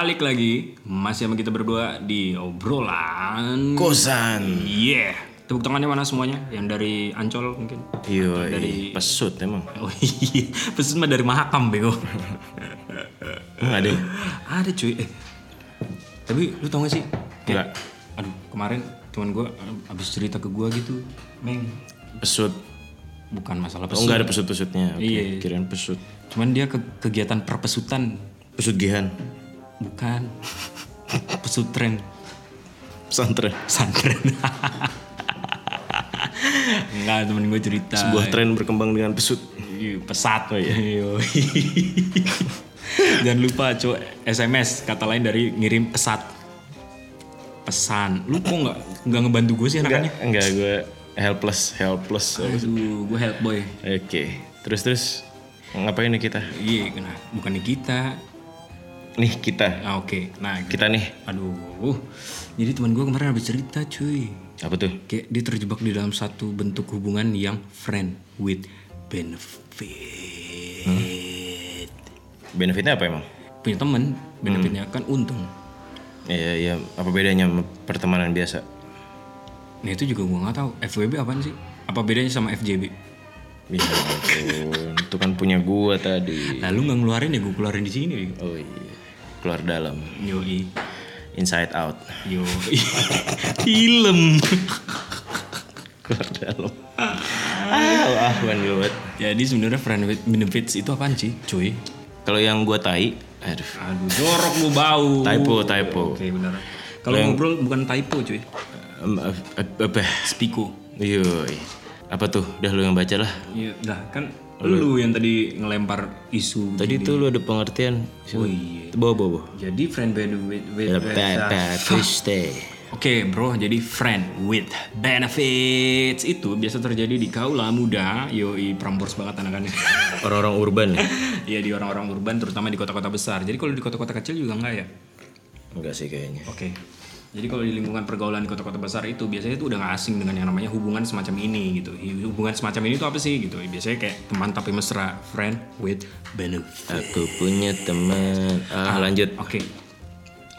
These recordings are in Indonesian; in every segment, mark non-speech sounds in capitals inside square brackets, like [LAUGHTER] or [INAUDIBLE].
Balik lagi masih sama kita berdua di obrolan. Kosan. Yeah. Tepuk tangannya mana semuanya? Yang dari Ancol mungkin. Iya, Dari- pesut emang. Oh iya, pesan mah dari Mahakam bego. [LAUGHS] Emang ada? Ada cuy. Eh. Tapi lu tau gak sih? Enggak. Aduh, kemarin teman gue abis cerita ke gue gitu, Meng. Pesut. Bukan masalah Oh, pesut. enggak ada pesut-pesutnya. Oke, Iya. Kirain pesut. Cuman dia ke kegiatan perpesutan, Pesut gihan. Bukan pesutren. Pesantren. Santren. [LAUGHS] Enggak, temen gue cerita. Sebuah tren berkembang dengan pesut. Iya, pesat. Oh, iya. Jangan lupa cuy SMS kata lain dari ngirim pesat. Pesan. Lu kok nggak nggak ngebantu gue sih anakannya? Enggak, gue helpless, helpless. Aduh, gue help boy. Oke. Terus terus ngapain nih kita? Iya, kena bukannya kita. Nih kita. Ah, oke. Nah, Kita nih. aduh. Jadi teman gue kemarin habis cerita cuy. Apa tuh? Kayak dia terjebak di dalam satu bentuk hubungan yang friend with benefit. Benefitnya apa emang? Punya temen, benefitnya kan untung. Iya, iya. Apa bedanya sama pertemanan biasa? Nah itu juga gue nggak tahu. FWB apaan sih? Apa bedanya sama FJB? Ya ampun, itu kan punya gua tadi. Lalu nggak ngeluarin ya gue keluarin di sini. Oh iya. Keluar dalam. Yoi, Inside out. yoi. [LAUGHS] Film. Keluar dalam. Ah, ah, banget. Jadi sebenarnya friend with benefits itu apaan sih, cuy? Kalau yang gua tai, aduh. Aduh, jorok lu bau. Typo, typo. Oke, benar. Kalau ngobrol bukan typo, cuy. Em, eh, Apa? Spiko. Yoi. Apa tuh? Udah lu yang baca lah. Iya, dah kan lu yang tadi ngelempar isu. Tadi tuh lu ada pengertian. Oh iya. Bawa, bawa, bawa. Jadi friend with, with, with, Kriste. Oke bro, jadi friend with benefits itu biasa terjadi di kaula muda, yoi prambors banget anak-anak. [LAUGHS] Orang-orang urban ya? Iya di orang-orang urban, terutama di kota-kota besar. Jadi kalau di kota-kota kecil juga enggak ya? Enggak sih kayaknya. Oke. Jadi kalau di lingkungan pergaulan di kota-kota besar itu biasanya itu udah nggak asing dengan yang namanya hubungan semacam ini gitu. Hubungan semacam ini tuh apa sih gitu? Biasanya kayak teman tapi mesra, friend with benefits. Aku punya teman. Ah, lanjut. Oke.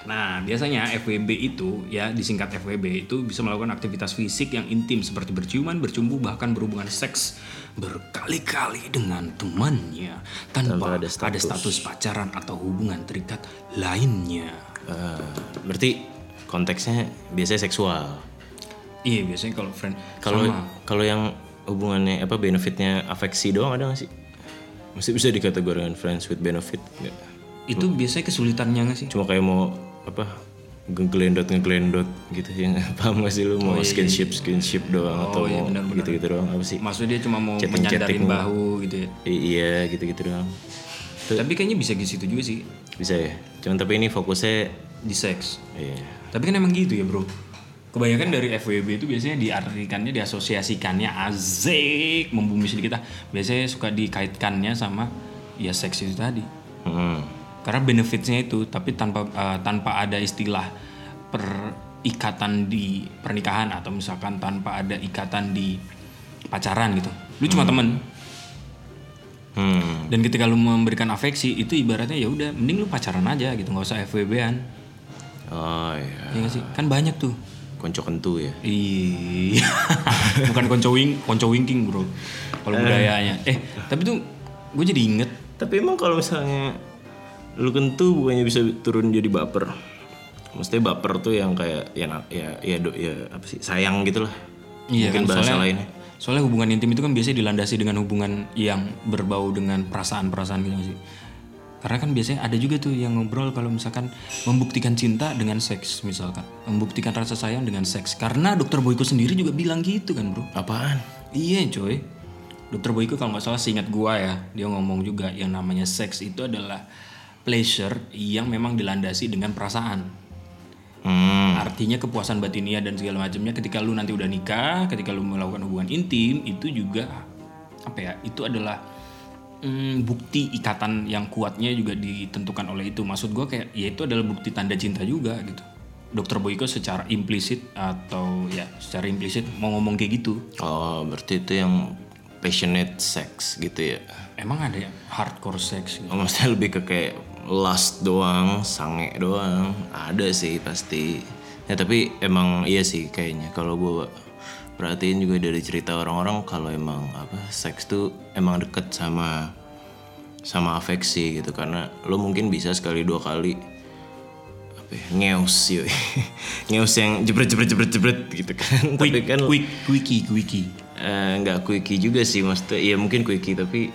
Nah, biasanya FWB itu ya disingkat FWB itu bisa melakukan aktivitas fisik yang intim seperti berciuman, bercumbu, bahkan berhubungan seks berkali-kali dengan temannya tanpa, Tanpa ada ada, status. pacaran atau hubungan terikat lainnya. Ah, berarti konteksnya biasanya seksual. Iya, biasanya kalau friend Kalau kalau yang hubungannya apa benefitnya afeksi doang ada gak sih? Masih bisa dikategorikan friends with benefit nggak? itu biasanya kesulitannya nggak sih? Cuma kayak mau apa ngeglendot ngeglendot gitu ya [LAUGHS] paham gak sih lu mau skinship skinship doang atau iya, mau benar-benar. gitu-gitu doang apa sih? Maksudnya dia cuma mau Chatting-chatting. menyandarin bahu gitu ya. Iya gitu-gitu doang. Tapi kayaknya bisa di situ juga sih Bisa ya. Cuman tapi ini fokusnya di seks. iya. Tapi kan emang gitu ya bro. Kebanyakan dari FWB itu biasanya diartikannya, diasosiasikannya azik membumi sedikit ah. Biasanya suka dikaitkannya sama ya seks itu tadi. Hmm. Karena benefitsnya itu, tapi tanpa eh, tanpa ada istilah perikatan di pernikahan atau misalkan tanpa ada ikatan di pacaran gitu. Lu cuma temen. Hmm. Dan ketika lu memberikan afeksi itu ibaratnya ya udah mending lu pacaran aja gitu nggak usah FWB-an. Oh iya. Ya nggak sih? Kan banyak tuh. Konco kentu ya. Iya. [LAUGHS] Bukan konco wing, konco winking, Bro. Kalau budayanya. Eh, tapi tuh gue jadi inget Tapi emang kalau misalnya lu kentu bukannya bisa turun jadi baper. Maksudnya baper tuh yang kayak ya ya ya, do- ya apa sih sayang gitu lah. Iya Mungkin kan, bahasa soalnya- lainnya. Soalnya hubungan intim itu kan biasanya dilandasi dengan hubungan yang berbau dengan perasaan-perasaan gitu sih. Karena kan biasanya ada juga tuh yang ngobrol kalau misalkan membuktikan cinta dengan seks misalkan. Membuktikan rasa sayang dengan seks. Karena dokter Boyko sendiri juga bilang gitu kan bro. Apaan? Iya coy. Dokter Boyko kalau nggak salah seingat gua ya, dia ngomong juga yang namanya seks itu adalah pleasure yang memang dilandasi dengan perasaan. Hmm. Artinya kepuasan batinia dan segala macamnya ketika lu nanti udah nikah, ketika lu melakukan hubungan intim itu juga apa ya? Itu adalah mm, bukti ikatan yang kuatnya juga ditentukan oleh itu. Maksud gua kayak ya itu adalah bukti tanda cinta juga gitu. Dokter Boyko secara implisit atau ya secara implisit mau ngomong kayak gitu. Oh, berarti itu yang passionate sex gitu ya Emang ada ya hardcore sex gitu? Oh, maksudnya lebih ke kayak lust doang, sange doang. Ada sih pasti. Ya tapi emang iya sih kayaknya kalau gue perhatiin juga dari cerita orang-orang kalau emang apa seks tuh emang deket sama sama afeksi gitu. Karena lo mungkin bisa sekali dua kali apa ya, ngeus yuk [LAUGHS] ngeus yang jebret jebret jebret jebret gitu kan. Tapi kan Quick, quickie, quickie. Eh, nggak quickie juga sih maksudnya ya mungkin quickie tapi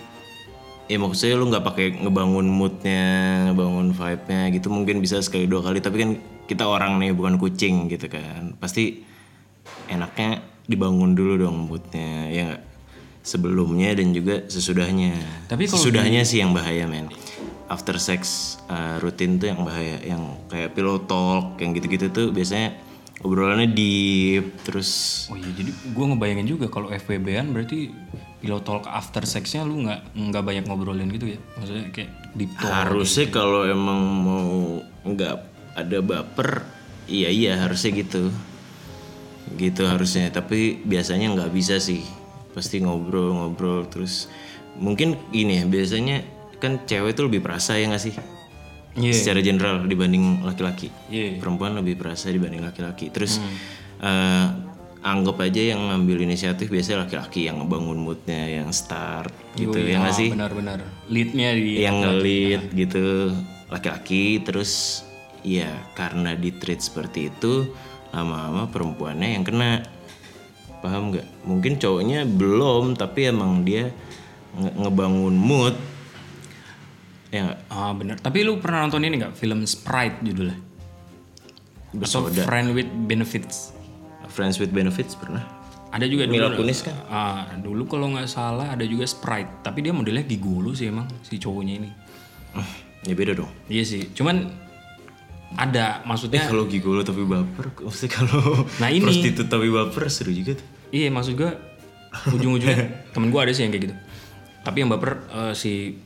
ya maksudnya lu nggak pakai ngebangun moodnya ngebangun vibe-nya gitu mungkin bisa sekali dua kali. Tapi kan kita orang nih bukan kucing gitu kan. Pasti enaknya dibangun dulu dong moodnya ya nggak sebelumnya dan juga sesudahnya Tapi kalau sesudahnya sih yang bahaya men after sex eh, rutin tuh yang bahaya yang kayak pillow talk yang gitu-gitu tuh biasanya obrolannya deep terus Oh iya, jadi gue ngebayangin juga kalau FWB-an berarti pillow talk after sexnya lu nggak nggak banyak ngobrolin gitu ya? Maksudnya kayak deep talk. harusnya kalau emang mau nggak ada baper iya iya harusnya gitu gitu harusnya. Tapi biasanya nggak bisa sih. Pasti ngobrol-ngobrol terus mungkin gini ya biasanya kan cewek tuh lebih perasa ya nggak sih? Iya. secara general dibanding laki-laki. Iya. perempuan lebih perasa dibanding laki-laki. Terus eh, anggap aja yang ngambil inisiatif biasanya laki-laki yang ngebangun moodnya yang start gitu ya nggak Ah, sih? Benar-benar. Leadnya di yang ngelit gitu laki-laki. Terus ya karena di treat seperti itu lama-lama perempuannya yang kena paham nggak mungkin cowoknya belum tapi emang dia nge- ngebangun mood ya nggak Ah benar. Tapi lu pernah nonton ini nggak film Sprite judulnya? Atau bersoda Friend with Benefits? friends with benefits pernah Ada juga Mila dulu. Kunis kan Ah, dulu kalau nggak salah ada juga Sprite. Tapi dia modelnya gigolo sih emang si cowoknya ini. ya beda dong Iya sih. Cuman ada maksudnya kalau gigolo tapi baper maksudnya kalau Nah, ini. prostitut tapi baper seru juga tuh Iya maksud gue ujung-ujungnya [LAUGHS] temen gue ada sih yang kayak gitu. Tapi yang baper eh, si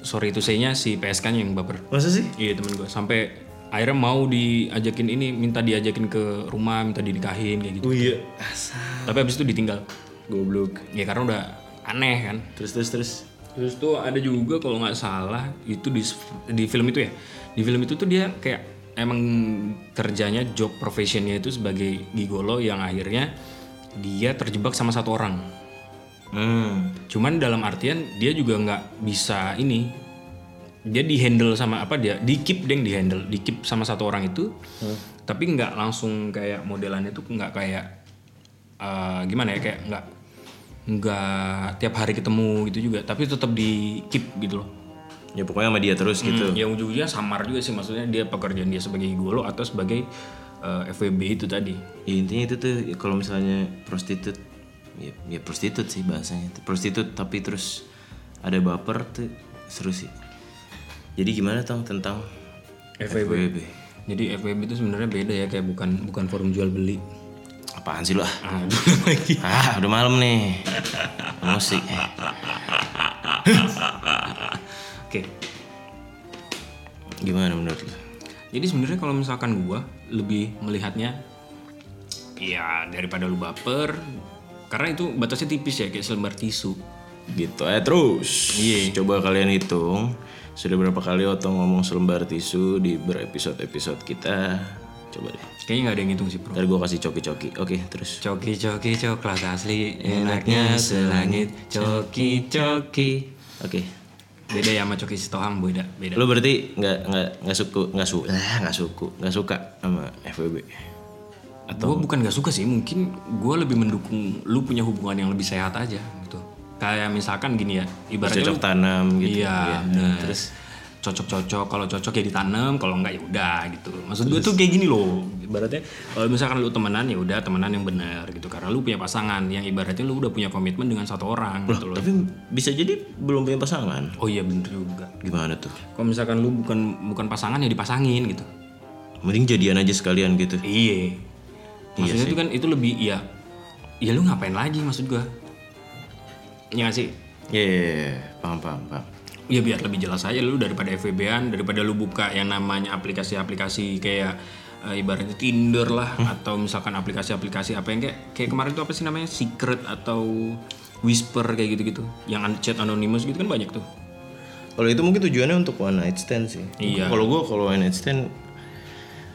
sorry itu nya si PSK nya yang baper. masa sih Iya temen gue sampai akhirnya mau diajakin ini minta diajakin ke rumah minta dinikahin kayak gitu. oh iya asal Tapi habis itu ditinggal. goblok Ya karena udah aneh kan. terus terus terus Terus tuh ada juga kalau nggak salah itu di di film itu ya. Di film itu tuh dia kayak emang kerjanya job professionnya itu sebagai gigolo yang akhirnya dia terjebak sama satu orang. hmm Cuman dalam artian dia juga nggak bisa ini. Dia di handle sama apa dia? Di keep deng di handle, di keep sama satu orang itu. Tapi nggak langsung kayak modelannya tuh nggak kayak eh, gimana ya kayak nggak nggak tiap hari ketemu gitu juga. Tapi tetap di keep gitu loh. Ya pokoknya sama dia terus gitu. Hmm, yang ujung-ujungnya samar juga sih maksudnya dia pekerjaan dia sebagai gigolo atau sebagai eh, FWB itu tadi. Ya, intinya itu tuh ya, kalau misalnya prostitut ya, ya prostitut sih bahasanya prostitut tapi terus ada baper tuh seru sih. Jadi gimana tang tentang FWB. FWB Jadi FWB itu sebenarnya beda ya kayak bukan bukan forum jual beli. apaan sih lu ah? [LAUGHS] Ah udah malam nih. Emosi [LAUGHS] Oke. gimana menurut lu? Jadi sebenarnya kalau misalkan gua lebih melihatnya ya daripada lu baper karena itu batasnya tipis ya kayak selembar tisu. gitu. Aja terus. Iya. coba kalian hitung sudah berapa kali Otong ngomong selembar tisu di berepisode episode kita? Coba deh. Kayaknya nggak ada yang ngitung sih, Bro. ntar gue kasih coki-coki. Oke terus. Coki coki coklat asli. Enaknya selangit. Coki coki. oke Beda ya sama coki sitohang beda beda. Lu berarti nggak nggak nggak suku nggak suka nggak suku nggak suka sama FWB Gue bukan gak suka sih, mungkin gue lebih mendukung lu punya hubungan yang lebih sehat aja gitu. Kayak misalkan gini ya, ibaratnya cocok lu tanam gitu Iya, bener. Terus cocok-cocok, kalau cocok ya ditanam, kalau enggak ya udah gitu. Maksud gue tuh kayak gini loh. Ibaratnya kalau misalkan lu temenan ya udah temenan yang benar gitu. Karena lu punya pasangan yang ibaratnya lu udah punya komitmen dengan satu orang gitu loh. tapi bisa jadi belum punya pasangan Oh iya bener juga. gimana tuh Kalau misalkan lu bukan bukan pasangan ya dipasangin gitu. mending jadian aja sekalian gitu Iya. Maksudnya itu kan itu lebih ya ya lu ngapain lagi maksud gua. Iya gak sih? Iya iya, iya. paham paham paham Ya biar lebih jelas aja lu daripada FVB-an, daripada lu buka yang namanya aplikasi-aplikasi kayak eh, ibaratnya Tinder lah atau misalkan aplikasi-aplikasi apa yang kayak kayak kemarin itu apa sih namanya Secret atau whisper kayak gitu-gitu. Yang an- chat anonymous gitu kan banyak tuh. Kalau itu mungkin tujuannya untuk one night stand sih. Iya. Kalau gue kalau one night stand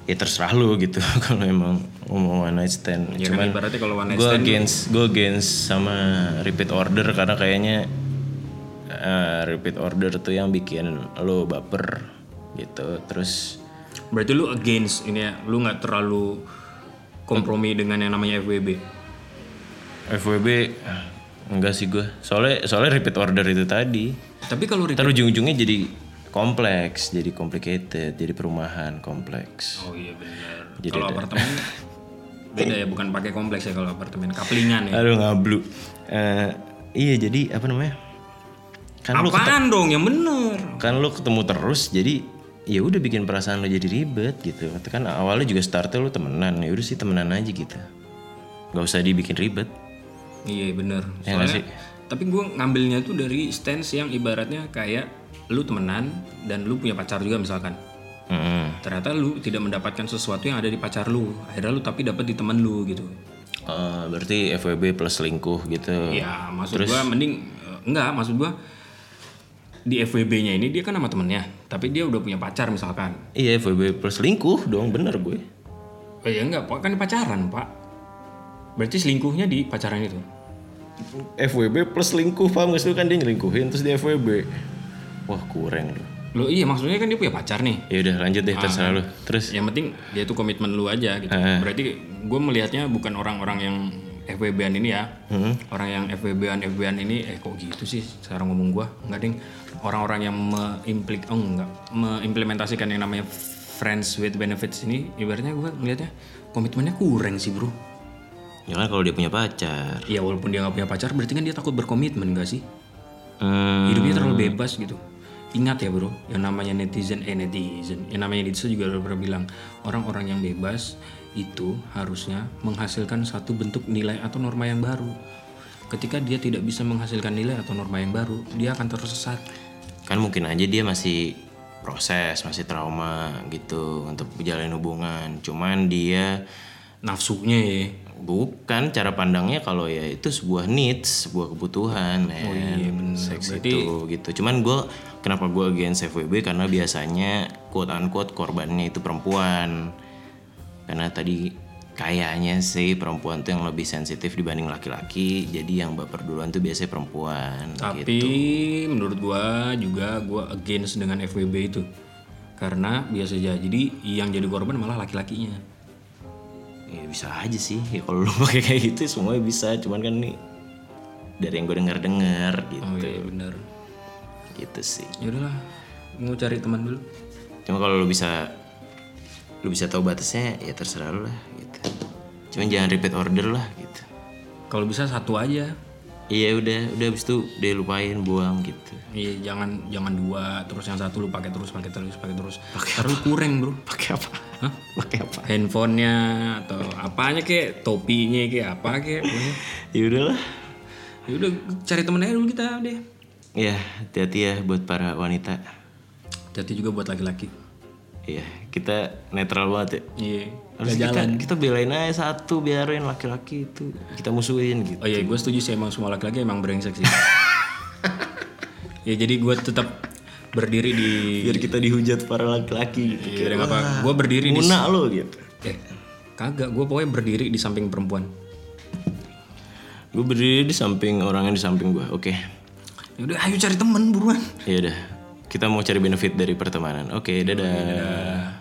ya terserah lu gitu. [LAUGHS] kalau emang ngomong one night stand. Ya kan Cuman ibaratnya kalau one night gue stand against gue against sama repeat order karena kayaknya eh, repeat order tuh yang bikin lo baper gitu. Terus berarti lu against ini ya, lu nggak terlalu kompromi dengan yang namanya FWB. FWB enggak sih gue. Soalnya soalnya repeat order itu tadi. Tapi kalau repeat ujung-ujungnya jadi kompleks, jadi complicated, jadi perumahan kompleks. Oh iya benar. Jadi Kalau ada- apartemen [LAUGHS] beda ya, bukan pakai kompleks ya kalau apartemen, kaplingan ya. Aduh ngablu. Eh, iya jadi apa namanya? Kan lu Apaan dong yang bener? kan lu ketemu terus jadi ya udah bikin perasaan lu jadi ribet gitu. Kan awalnya juga startnya lu temenan, ya udah sih temenan aja gitu. Gak usah dibikin ribet. Iya bener. Ya nggak Soalnya, sih? tapi gue ngambilnya tuh dari stance yang ibaratnya kayak lu temenan dan lu punya pacar juga misalkan. Mm-mm. Ternyata lu tidak mendapatkan sesuatu yang ada di pacar lu. Akhirnya lu tapi dapat di temen lu gitu. Eh, berarti FWB plus selingkuh gitu. Ya maksud gua mending eh, enggak maksud gua di FWB-nya ini dia kan sama temennya, tapi dia udah punya pacar misalkan. Iya FWB plus selingkuh dong bener gue. Oh ya enggak, Pak, kan pacaran, Pak. Berarti selingkuhnya di pacaran itu. FWB plus selingkuh paham gak sih kan dia nyelingkuhin terus dia FWB. Wah kurang lu. Lo iya maksudnya kan dia punya pacar nih. Ya udah lanjut deh terserah lu. Terus Yang penting dia tuh komitmen lu aja gitu. Berarti gue melihatnya bukan orang-orang yang FWB-an ini ya. Orang yang FWB-an FWB-an ini eh kok gitu sih sekarang ngomong gua. Enggak ding. Orang-orang yang meimplik oh enggak mengimplementasikan yang namanya friends with benefits ini ibaratnya gua ngelihatnya komitmennya kurang sih, Bro. ya kan kalau dia punya pacar. Ya walaupun dia nggak punya pacar berarti kan dia takut berkomitmen gak sih? Hmm, hidupnya terlalu bebas gitu ingat ya bro yang namanya netizen eh netizen yang namanya netizen juga udah pernah bilang orang-orang yang bebas itu harusnya menghasilkan satu bentuk nilai atau norma yang baru ketika dia tidak bisa menghasilkan nilai atau norma yang baru dia akan tersesat kan mungkin aja dia masih proses, masih trauma gitu untuk menjalin hubungan. Cuman dia nafsunya ya bukan cara pandangnya kalau ya itu sebuah needs, sebuah kebutuhan, men. Seks itu gitu. Cuman gue kenapa gue against FWB karena biasanya quote unquote korbannya itu perempuan. Karena tadi kayaknya sih perempuan tuh yang lebih sensitif dibanding laki-laki. Jadi yang baper duluan tuh biasanya perempuan. tapi menurut gua juga gua against dengan FWB itu karena biasa aja jadi yang jadi korban malah laki-lakinya Ya bisa aja sih. Ya kalau lu [LAUGHS] pakai kayak gitu semuanya bisa. Cuman kan nih dari yang gue denger dengar gitu. oh iya bener Gitu sih. ya udahlah mau cari teman dulu Cuma kalau lu bisa lu bisa tahu batasnya ya terserah lu lah gitu. Cuman jangan repeat order lah gitu. kalau bisa satu aja Iya udah, udah habis itu dia lupain buang gitu. Iya jangan jangan dua terus yang satu lu pakai terus pakai terus pakai terus terus kurang bro Pakai apa? Hah? Pakai apa? handphonenya atau apanya kek topinya kek apa kek. Ya udahlah. ya udah cari temen aja dulu kita deh Ya, hati-hati ya buat para wanita. hati juga buat laki-laki Iya, kita netral banget ya. iya Harus kita, kita belain aja satu biarin laki-laki itu kita musuhin gitu. oh iya gue setuju sih emang semua laki-laki emang brengsek sih [LAUGHS] ya jadi gue tetap berdiri di Biar kita dihujat para laki-laki gitu. Iya, apa gue berdiri di lo gitu. eh kagak gue pokoknya berdiri di samping perempuan Gue berdiri di samping orang yang di samping gue. Oke. ya udah ayo cari temen buruan Ya udah. Kita mau cari benefit dari pertemanan. Oke, dadah.